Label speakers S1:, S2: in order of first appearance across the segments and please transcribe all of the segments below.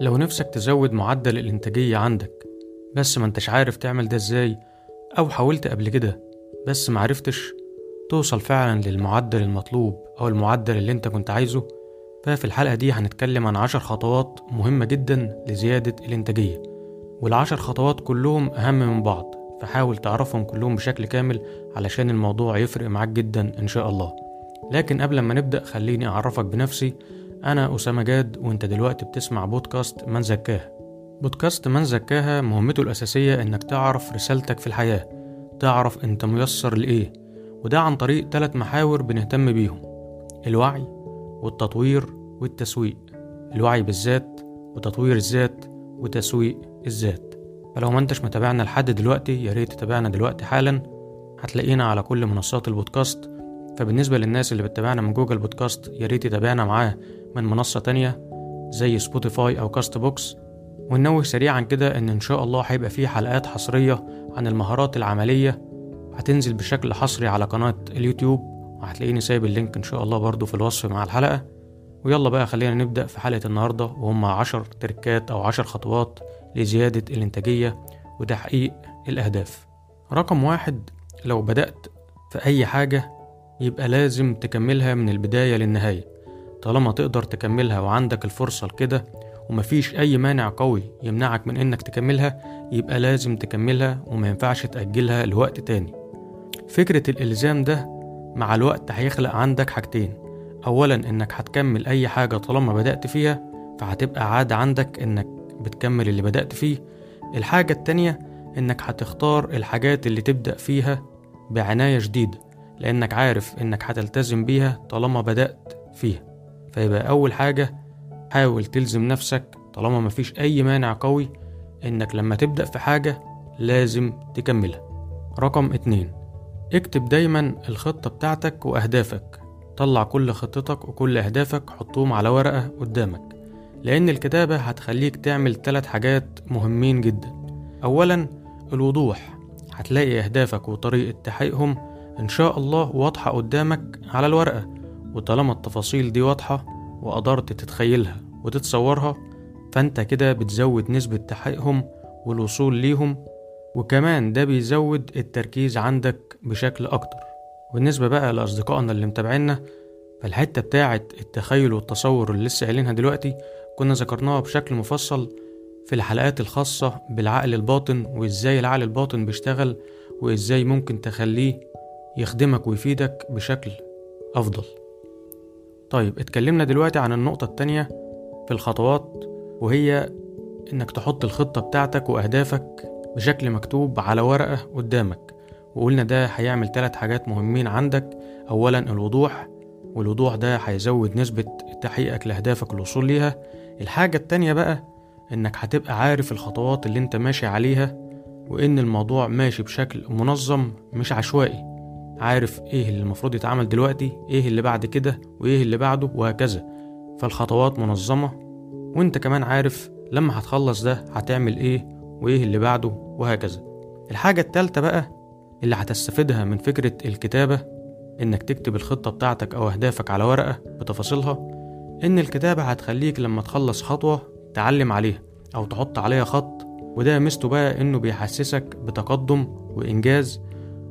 S1: لو نفسك تزود معدل الإنتاجية عندك بس ما انتش عارف تعمل ده إزاي أو حاولت قبل كده بس معرفتش توصل فعلا للمعدل المطلوب أو المعدل اللي انت كنت عايزه ففي الحلقة دي هنتكلم عن عشر خطوات مهمة جدا لزيادة الإنتاجية والعشر خطوات كلهم أهم من بعض فحاول تعرفهم كلهم بشكل كامل علشان الموضوع يفرق معاك جدا إن شاء الله. لكن قبل ما نبدأ خليني أعرفك بنفسي أنا أسامة جاد وأنت دلوقتي بتسمع بودكاست من زكاها. بودكاست من زكاها مهمته الأساسية إنك تعرف رسالتك في الحياة تعرف أنت ميسر لإيه وده عن طريق ثلاث محاور بنهتم بيهم الوعي والتطوير والتسويق. الوعي بالذات وتطوير الذات وتسويق الذات. فلو ما انتش متابعنا لحد دلوقتي يا ريت تتابعنا دلوقتي حالا. هتلاقينا على كل منصات البودكاست فبالنسبة للناس اللي بتتابعنا من Google Podcast يا ريت يتابعنا معاه من منصة تانية زي Spotify أو Castbox وننوه سريعا كده إن إن شاء الله هيبقى فيه حلقات حصرية عن المهارات العملية هتنزل بشكل حصري على قناة اليوتيوب. وهتلاقيني سايب ال link إن شاء الله برضو في الوصف مع الحلقة. ويلا بقى خلينا نبدأ في حلقة النهاردة وهم عشر تركات أو عشر خطوات لزيادة الإنتاجية وتحقيق الأهداف. رقم واحد لو بدأت في أي حاجة يبقى لازم تكملها من البداية للنهاية. طالما تقدر تكملها وعندك الفرصة لكده ومفيش أي مانع قوي يمنعك من إنك تكملها يبقى لازم تكملها وما ينفعش تأجلها لوقت تاني. فكرة الإلزام ده مع الوقت هيخلق عندك حاجتين. أولا إنك هتكمل أي حاجة طالما بدأت فيها فهتبقى عادة عندك إنك بتكمل اللي بدأت فيه. الحاجة التانية إنك هتختار الحاجات اللي تبدأ فيها بعناية شديدة لأنك عارف إنك هتلتزم بيها طالما بدأت فيها. فيبقى أول حاجة حاول تلزم نفسك طالما مفيش أي مانع قوي إنك لما تبدأ في حاجة لازم تكملها. رقم اتنين اكتب دايما الخطة بتاعتك وأهدافك. طلع كل خطتك وكل أهدافك حطهم على ورقة قدامك لأن الكتابة هتخليك تعمل تلات حاجات مهمين جدا. أولا الوضوح. هتلاقي أهدافك وطريقة تحقيقهم إن شاء الله واضحة قدامك على الورقة وطالما التفاصيل دي واضحة وقدرت تتخيلها وتتصورها فأنت كده بتزود نسبة تحقيقهم والوصول ليهم وكمان ده بيزود التركيز عندك بشكل أكتر. بالنسبة بقى لأصدقائنا اللي متابعينا فالحتة بتاعة التخيل والتصور اللي لسه قايلينها دلوقتي كنا ذكرناها بشكل مفصل في الحلقات الخاصة بالعقل الباطن وإزاي العقل الباطن بيشتغل وإزاي ممكن تخليه يخدمك ويفيدك بشكل أفضل. طيب اتكلمنا دلوقتي عن النقطة التانية في الخطوات وهي إنك تحط الخطة بتاعتك وأهدافك بشكل مكتوب على ورقة قدامك. وقلنا ده هيعمل تلات حاجات مهمين عندك. أولا الوضوح والوضوح ده هيزود نسبة تحقيقك لأهدافك الوصول ليها. الحاجة التانية بقى إنك هتبقى عارف الخطوات اللي أنت ماشي عليها وإن الموضوع ماشي بشكل منظم مش عشوائي. عارف إيه اللي المفروض يتعمل دلوقتي إيه اللي بعد كده وإيه اللي بعده وهكذا. فالخطوات منظمة وإنت كمان عارف لما هتخلص ده هتعمل إيه وإيه اللي بعده وهكذا. الحاجة التالتة بقى اللي هتستفيدها من فكرة الكتابة إنك تكتب الخطة بتاعتك أو أهدافك على ورقة بتفاصيلها إن الكتابة هتخليك لما تخلص خطوة تعلم عليها أو تحط عليها خط وده ميزته بقى إنه بيحسسك بتقدم وإنجاز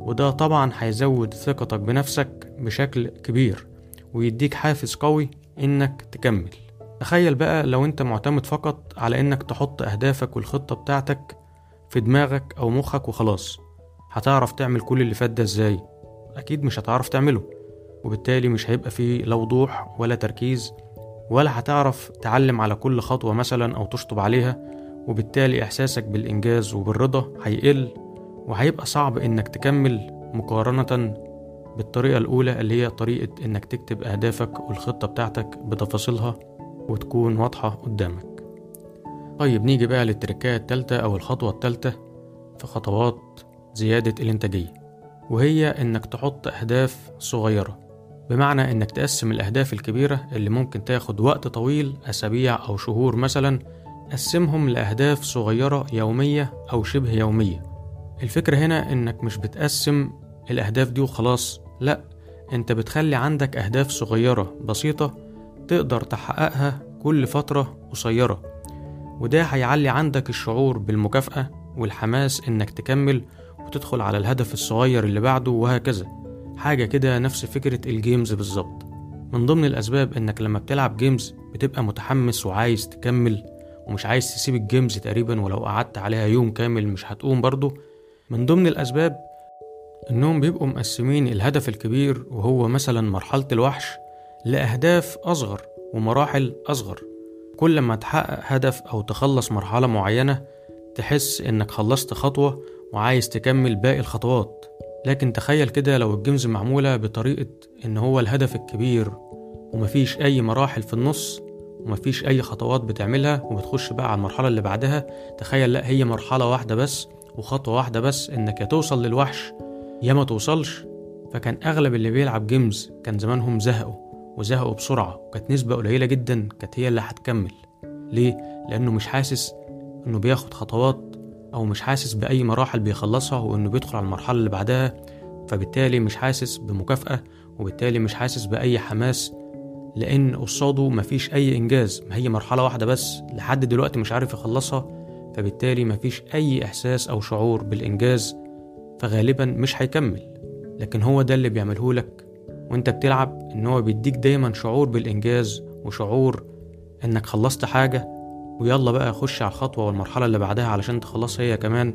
S1: وده طبعا هيزود ثقتك بنفسك بشكل كبير ويديك حافز قوي إنك تكمل. تخيل بقى لو أنت معتمد فقط على إنك تحط أهدافك والخطة بتاعتك في دماغك أو مخك وخلاص. هتعرف تعمل كل اللي فات ده إزاي؟ أكيد مش هتعرف تعمله وبالتالي مش هيبقى فيه لا وضوح ولا تركيز ولا هتعرف تعلم على كل خطوة مثلا أو تشطب عليها وبالتالي إحساسك بالإنجاز وبالرضا هيقل. وهيبقى صعب إنك تكمل مقارنة بالطريقة الأولى اللي هي طريقة إنك تكتب أهدافك والخطة بتاعتك بتفاصيلها وتكون واضحة قدامك. طيب نيجي بقى للتركاية التالتة أو الخطوة التالتة في خطوات زيادة الإنتاجية وهي إنك تحط أهداف صغيرة. بمعنى إنك تقسم الأهداف الكبيرة اللي ممكن تاخد وقت طويل أسابيع أو شهور مثلا قسمهم لأهداف صغيرة يومية أو شبه يومية. الفكرة هنا إنك مش بتقسم الأهداف دي وخلاص. لأ أنت بتخلي عندك أهداف صغيرة بسيطة تقدر تحققها كل فترة قصيرة. وده هيعلي عندك الشعور بالمكافأة والحماس إنك تكمل وتدخل على الهدف الصغير اللي بعده وهكذا. حاجة كده نفس فكرة ال games بالظبط. من ضمن الأسباب إنك لما بتلعب games بتبقى متحمس وعايز تكمل ومش عايز تسيب ال games تقريبا ولو قعدت عليها يوم كامل مش هتقوم برضه. من ضمن الأسباب إنهم بيبقوا مقسمين الهدف الكبير وهو مثلا مرحلة الوحش لأهداف أصغر ومراحل أصغر. كل ما تحقق هدف أو تخلص مرحلة معينة تحس إنك خلصت خطوة وعايز تكمل باقي الخطوات. لكن تخيل كده لو الجيمز معمولة بطريقة إن هو الهدف الكبير ومفيش أي مراحل في النص ومفيش أي خطوات بتعملها وبتخش بقى على المرحلة اللي بعدها تخيل لأ هي مرحلة واحدة بس وخطوة واحدة بس إنك يا توصل للوحش يا ما توصلش. فكان أغلب اللي بيلعب جيمز كان زمانهم زهقوا وزهقوا بسرعة وكانت نسبة قليلة جدا كانت هي اللي هتكمل. ليه؟ لأنه مش حاسس إنه بياخد خطوات أو مش حاسس بأي مراحل بيخلصها وإنه بيدخل على المرحلة اللي بعدها. فبالتالي مش حاسس بمكافأة وبالتالي مش حاسس بأي حماس لأن قصاده مفيش أي إنجاز. ما هي مرحلة واحدة بس لحد دلوقتي مش عارف يخلصها. فبالتالي مفيش أي إحساس أو شعور بالإنجاز فغالبا مش هيكمل. لكن هو ده اللي بيعمله لك وأنت بتلعب إن هو بيديك دايما شعور بالإنجاز وشعور إنك خلصت حاجة ويلا بقى خش على الخطوة والمرحلة اللي بعدها علشان تخلصها هي كمان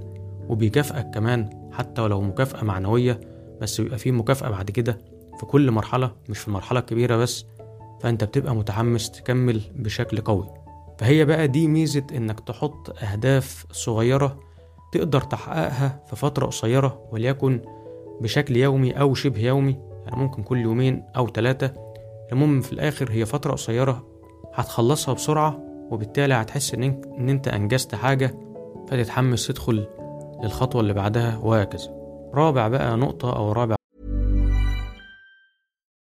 S1: وبيكافئك كمان حتى ولو مكافأة معنوية بس بيبقى فيه مكافأة بعد كده في كل مرحلة مش في المرحلة الكبيرة بس. فأنت بتبقى متحمس تكمل بشكل قوي. فهي بقى دي ميزة إنك تحط أهداف صغيرة تقدر تحققها في فترة قصيرة وليكن بشكل يومي أو شبه يومي يعني ممكن كل يومين أو ثلاثة المهم في الآخر هي فترة قصيرة هتخلصها بسرعة وبالتالي هتحس إن أنت أنجزت حاجة فتتحمس تدخل للخطوة اللي بعدها وهكذا. رابع بقى نقطة أو رابع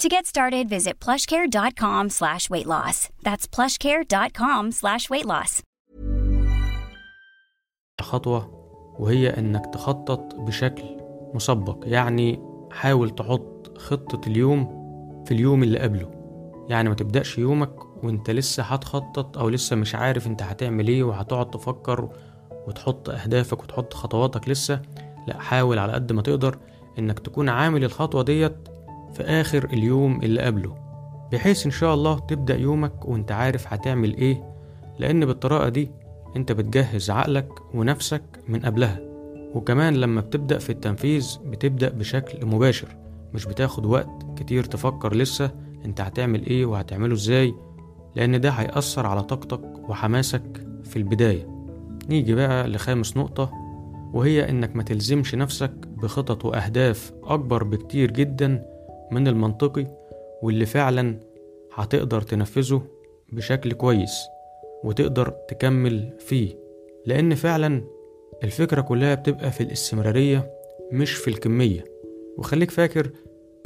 S2: To get started, visit plushcare.com slash weight loss. That's plushcare.com slash weight loss.
S1: خطوة وهي إنك تخطط بشكل مسبق يعني حاول تحط خطة اليوم في اليوم اللي قبله يعني ما تبدأش يومك وانت لسه هتخطط أو لسه مش عارف انت هتعمل إيه وهتقعد تفكر وتحط أهدافك وتحط خطواتك لسه لأ حاول على قد ما تقدر إنك تكون عامل الخطوة ديت في آخر اليوم اللي قبله بحيث إن شاء الله تبدأ يومك وأنت عارف هتعمل إيه لأن بالطريقة دي أنت بتجهز عقلك ونفسك من قبلها. وكمان لما بتبدأ في التنفيذ بتبدأ بشكل مباشر مش بتاخد وقت كتير تفكر لسه أنت هتعمل إيه وهتعمله إزاي لأن ده هيأثر على طاقتك وحماسك في البداية. نيجي بقى لخامس نقطة وهي إنك ما تلزمش نفسك بخطط وأهداف أكبر بكتير جدا من المنطقي واللي فعلا هتقدر تنفذه بشكل كويس وتقدر تكمل فيه. لأن فعلا الفكرة كلها بتبقى في الاستمرارية مش في الكمية. وخليك فاكر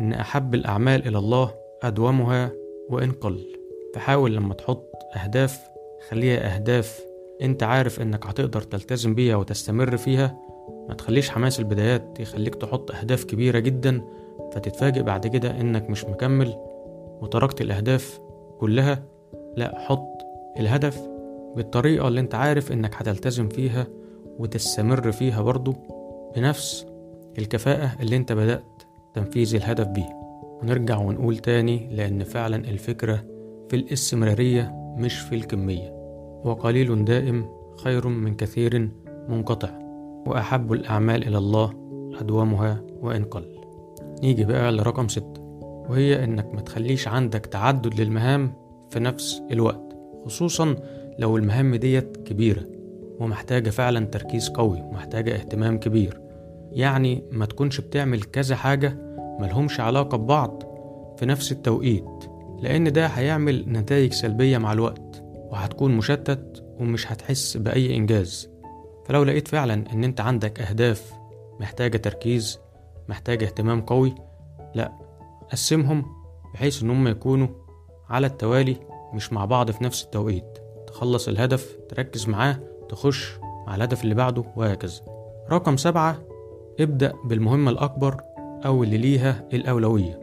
S1: إن أحب الأعمال إلى الله أدومها وإن قل. فحاول لما تحط أهداف خليها أهداف أنت عارف إنك هتقدر تلتزم بيها وتستمر فيها. ما تخليش حماس البدايات يخليك تحط أهداف كبيرة جدا فتتفاجئ بعد كده إنك مش مكمل وتركت الأهداف كلها. لا حط الهدف بالطريقة اللي أنت عارف إنك هتلتزم فيها وتستمر فيها برضو بنفس الكفاءة اللي أنت بدأت تنفيذ الهدف بيه. ونرجع ونقول تاني لأن فعلا الفكرة في الاستمرارية مش في الكمية. وقليل دائم خير من كثير منقطع وأحب الأعمال إلى الله أدومها وإن قل. نيجي بقى لرقم ستة وهي إنك ما تخليش عندك تعدد للمهام في نفس الوقت خصوصا لو المهام ديت كبيرة ومحتاجة فعلا تركيز قوي ومحتاجة اهتمام كبير. يعني ما تكونش بتعمل كذا حاجة ملهمش علاقة ببعض في نفس التوقيت لأن ده هيعمل نتائج سلبية مع الوقت وهتكون مشتت ومش هتحس بأي إنجاز. فلو لقيت فعلا إن أنت عندك أهداف محتاجة تركيز محتاجة اهتمام قوي لأ قسمهم بحيث إن هم يكونوا على التوالي مش مع بعض في نفس التوقيت. تخلص الهدف تركز معاه تخش مع الهدف اللي بعده وهكذا. رقم سبعة ابدأ بالمهمة الأكبر أو اللي ليها الأولوية.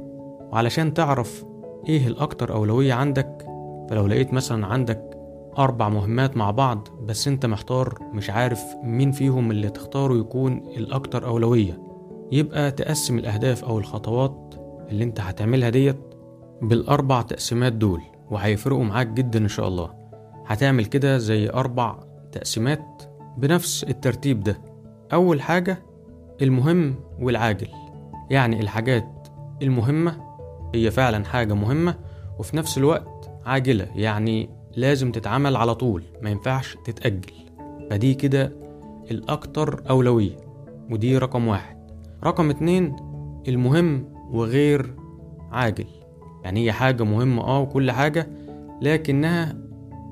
S1: وعلشان تعرف إيه الأكتر أولوية عندك فلو لقيت مثلا عندك أربع مهمات مع بعض بس أنت محتار مش عارف مين فيهم اللي تختاره يكون الأكتر أولوية. يبقى تقسم الأهداف أو الخطوات اللي أنت هتعملها ديت بالأربع تقسيمات دول وهيفرقوا معاك جدا إن شاء الله. هتعمل كده زي أربع تقسيمات بنفس الترتيب ده. أول حاجة المهم والعاجل يعني الحاجات المهمة هي فعلا حاجة مهمة وفي نفس الوقت عاجلة يعني لازم تتعمل على طول ما ينفعش تتأجل. فدي كده الأكتر أولوية ودي رقم واحد. رقم اتنين المهم وغير عاجل. يعني هي حاجة مهمة آه وكل حاجة لكنها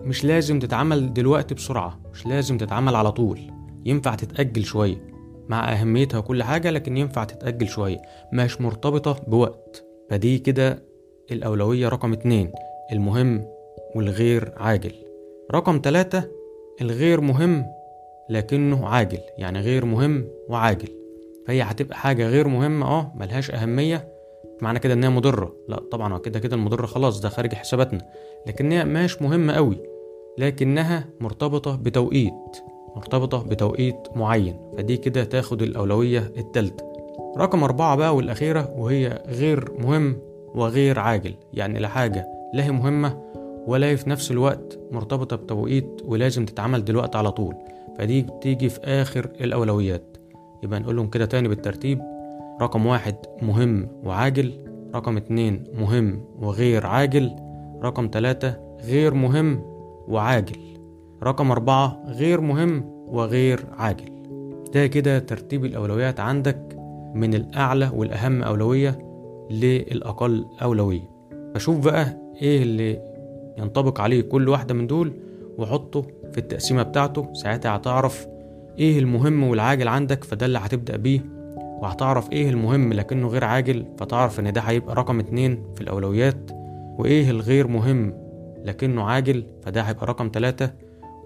S1: مش لازم تتعمل دلوقتي بسرعة مش لازم تتعمل على طول. ينفع تتأجل شوية مع أهميتها وكل حاجة لكن ينفع تتأجل شوية مش مرتبطة بوقت. فدي كده الأولوية رقم اتنين المهم والغير عاجل. رقم تلاتة الغير مهم لكنه عاجل. يعني غير مهم وعاجل. فهي هتبقى حاجة غير مهمة آه ملهاش أهمية. معنى كده إنها مضرة. لا طبعا كده كده المضرة خلاص ده خارج حساباتنا. لكنها مش مهمة قوي لكنها مرتبطة بتوقيت مرتبطة بتوقيت معين. فدي كده تاخد الأولوية التالتة. رقم أربعة بقى والأخيرة وهي غير مهم وغير عاجل. يعني لا حاجة لا هي مهمة ولا هي في نفس الوقت مرتبطة بتوقيت ولازم تتعمل دلوقتي على طول. فدي بتيجي في آخر الأولويات. يبقى نقولهم كده تاني بالترتيب. رقم واحد مهم وعاجل رقم اتنين مهم وغير عاجل رقم تلاتة غير مهم وعاجل رقم أربعة غير مهم وغير عاجل. ده كده ترتيب الأولويات عندك من الأعلى والأهم أولوية للأقل أولوية. فشوف بقى إيه اللي ينطبق عليه كل واحدة من دول وحطه في التقسيمة بتاعته. ساعتها هتعرف إيه المهم والعاجل عندك؟ فده اللي هتبدأ بيه. وهتعرف إيه المهم لكنه غير عاجل فتعرف إن ده هيبقى رقم اتنين في الأولويات. وإيه الغير مهم لكنه عاجل فده هيبقى رقم تلاتة.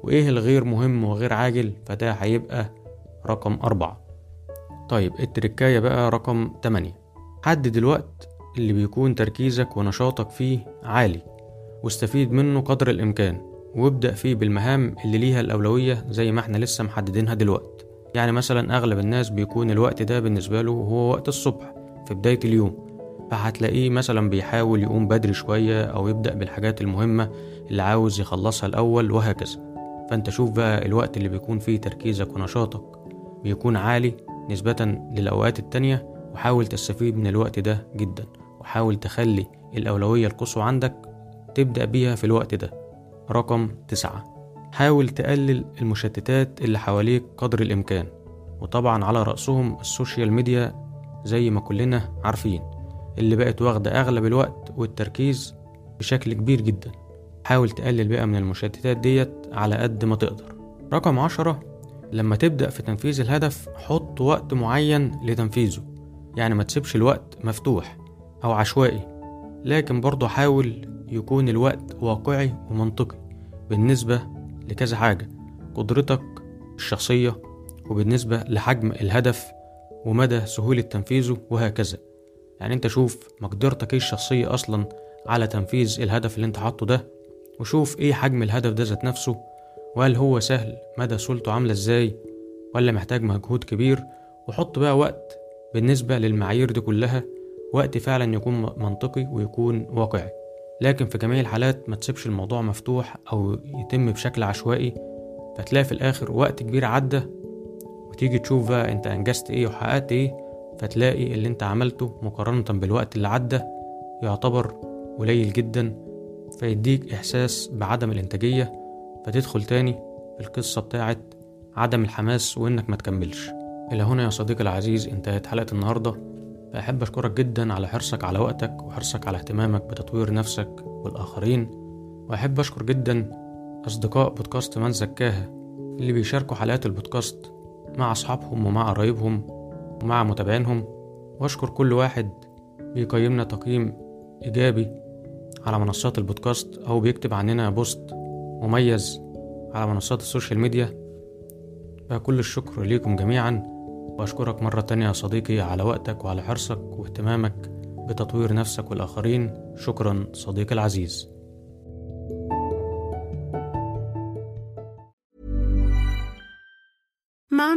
S1: وإيه الغير مهم وغير عاجل فده هيبقى رقم أربعة. طيب التركاية بقى رقم تمانية. حدد الوقت اللي بيكون تركيزك ونشاطك فيه عالي. واستفيد منه قدر الإمكان. وابدأ فيه بالمهام اللي ليها الأولوية زي ما إحنا لسه محددينها دلوقتي. يعني مثلا أغلب الناس بيكون الوقت ده بالنسبة له هو وقت الصبح في بداية اليوم. فهتلاقيه مثلا بيحاول يقوم بدري شوية أو يبدأ بالحاجات المهمة اللي عاوز يخلصها الأول وهكذا. فأنت شوف بقى الوقت اللي بيكون فيه تركيزك ونشاطك بيكون عالي نسبة للأوقات التانية وحاول تستفيد من الوقت ده جدا. وحاول تخلي الأولوية القصوى عندك تبدأ بيها في الوقت ده. رقم تسعة. حاول تقلل المشتتات اللي حواليك قدر الإمكان وطبعا على رأسهم ال social media زي ما كلنا عارفين اللي بقت واخدة أغلب الوقت والتركيز بشكل كبير جدا. حاول تقلل بقى من المشتتات ديت على قد ما تقدر. رقم عشرة لما تبدأ في تنفيذ الهدف حط وقت معين لتنفيذه. يعني ما تسيبش الوقت مفتوح أو عشوائي لكن برضه حاول يكون الوقت واقعي ومنطقي بالنسبة لكذا حاجة قدرتك الشخصية وبالنسبة لحجم الهدف ومدى سهولة تنفيذه وهكذا. يعني أنت شوف مقدرتك إيه الشخصية أصلا على تنفيذ الهدف اللي أنت حاطه ده وشوف إيه حجم الهدف ده ذات نفسه وهل هو سهل مدى سهولته عاملة إزاي ولا محتاج مجهود كبير وحط بقى وقت بالنسبة للمعايير دي كلها وقت فعلا يكون منطقي ويكون واقعي. لكن في جميع الحالات ما تسيبش الموضوع مفتوح أو يتم بشكل عشوائي. فتلاقي في الآخر وقت كبير عدى وتيجي تشوف بقى أنت أنجزت إيه وحققت إيه. فتلاقي اللي أنت عملته مقارنة بالوقت اللي عدى يعتبر قليل جدا. فيديك إحساس بعدم الإنتاجية. فتدخل تاني في القصة بتاعت عدم الحماس وإنك ما تكملش. إلى هنا يا صديقي العزيز انتهت حلقة النهاردة. فأحب أشكرك جدا على حرصك على وقتك وحرصك على اهتمامك بتطوير نفسك والآخرين. وأحب أشكر جدا أصدقاء بودكاست من زكاها اللي بيشاركوا حلقات البودكاست مع أصحابهم ومع قرايبهم ومع متابعينهم. وأشكر كل واحد بيقيمنا تقييم إيجابي على منصات البودكاست أو بيكتب عننا post مميز على منصات ال social media. فكل الشكر ليكم جميعا. وأشكرك مرة تانية يا صديقي على وقتك وعلى حرصك واهتمامك بتطوير نفسك والآخرين. شكرا صديقي العزيز.